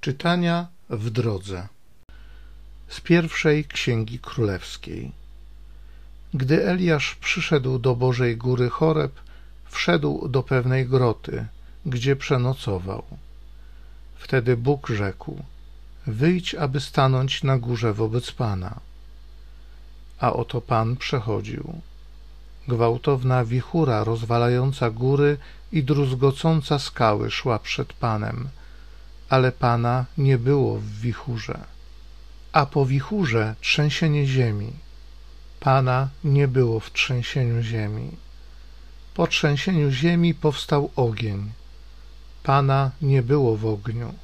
Czytania w drodze z pierwszej księgi królewskiej. Gdy Eliasz przyszedł do Bożej Góry Choreb, wszedł do pewnej groty, gdzie przenocował. Wtedy Bóg rzekł: Wyjdź, aby stanąć na górze wobec Pana. A oto Pan przechodził. Gwałtowna wichura rozwalająca góry i druzgocąca skały szła przed Panem ale Pana nie było w wichurze. A po wichurze trzęsienie ziemi. Pana nie było w trzęsieniu ziemi. Po trzęsieniu ziemi powstał ogień. Pana nie było w ogniu,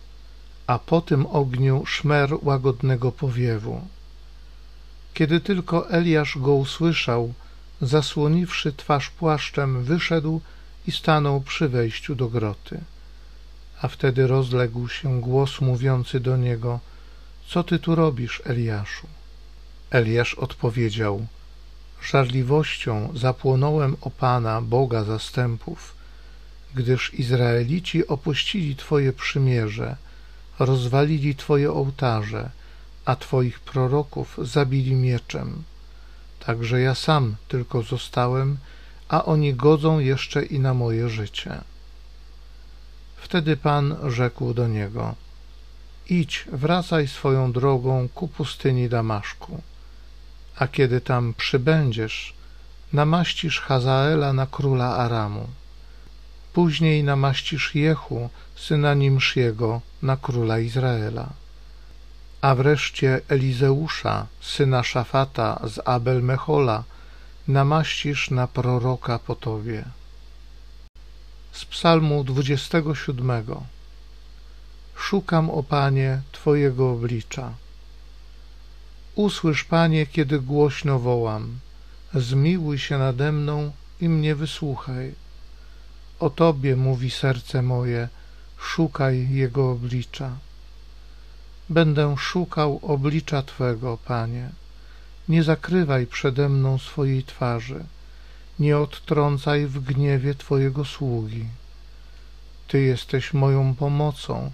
a po tym ogniu szmer łagodnego powiewu. Kiedy tylko Eliasz go usłyszał, zasłoniwszy twarz płaszczem, wyszedł i stanął przy wejściu do groty. A wtedy rozległ się głos mówiący do niego: Co ty tu robisz, Eliaszu? Eliasz odpowiedział: Żarliwością zapłonąłem o Pana, Boga zastępów, gdyż Izraelici opuścili Twoje przymierze, rozwalili Twoje ołtarze, a Twoich proroków zabili mieczem. Także ja sam tylko zostałem, a oni godzą jeszcze i na moje życie. Wtedy Pan rzekł do niego: Idź, wracaj swoją drogą ku pustyni Damaszku, a kiedy tam przybędziesz, namaścisz Hazaela na króla Aramu. Później namaścisz Jehu, syna Nimsziego, na króla Izraela. A wreszcie Elizeusza, syna Szafata z Abel Mechola, namaścisz na proroka po tobie z Psalmu 27. Szukam, o Panie, Twojego oblicza. Usłysz, Panie, kiedy głośno wołam. Zmiłuj się nade mną i mnie wysłuchaj. O Tobie mówi serce moje, szukaj Jego oblicza. Będę szukał oblicza Twego, Panie. Nie zakrywaj przede mną swojej twarzy nie odtrącaj w gniewie Twojego sługi. Ty jesteś moją pomocą,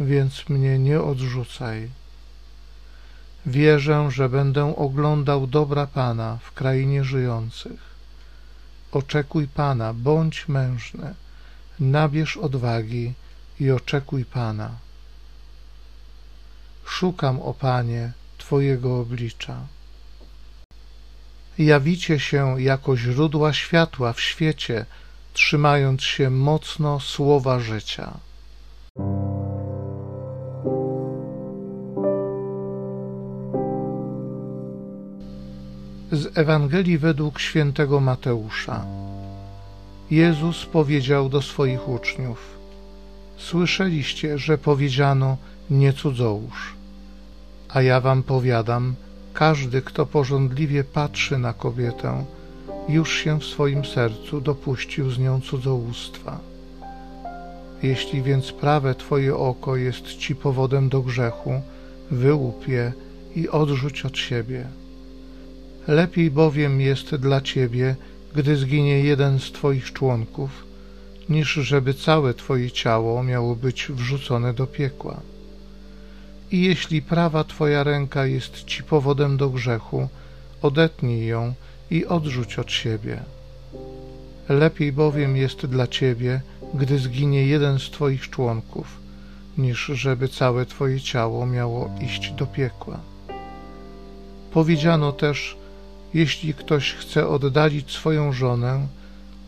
więc mnie nie odrzucaj. Wierzę, że będę oglądał dobra Pana w krainie żyjących. Oczekuj Pana, bądź mężny, nabierz odwagi i oczekuj Pana. Szukam, o Panie, Twojego oblicza jawicie się jako źródła światła w świecie, trzymając się mocno słowa życia. Z Ewangelii według świętego Mateusza. Jezus powiedział do swoich uczniów: Słyszeliście, że powiedziano: Nie cudzołóż. A ja wam powiadam, każdy, kto porządliwie patrzy na kobietę, już się w swoim sercu dopuścił z nią cudzołóstwa. Jeśli więc prawe Twoje oko jest Ci powodem do grzechu, wyłup je i odrzuć od siebie. Lepiej bowiem jest dla Ciebie, gdy zginie jeden z Twoich członków, niż żeby całe Twoje ciało miało być wrzucone do piekła. I jeśli prawa Twoja ręka jest Ci powodem do grzechu, odetnij ją i odrzuć od siebie. Lepiej bowiem jest dla Ciebie, gdy zginie jeden z Twoich członków, niż żeby całe Twoje ciało miało iść do piekła. Powiedziano też, jeśli ktoś chce oddalić swoją żonę,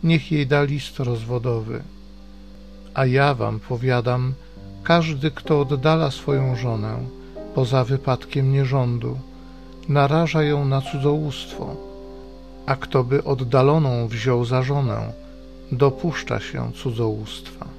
niech jej da list rozwodowy. A ja wam powiadam, każdy, kto oddala swoją żonę poza wypadkiem nierządu, naraża ją na cudzołóstwo, a kto by oddaloną wziął za żonę, dopuszcza się cudzołóstwa.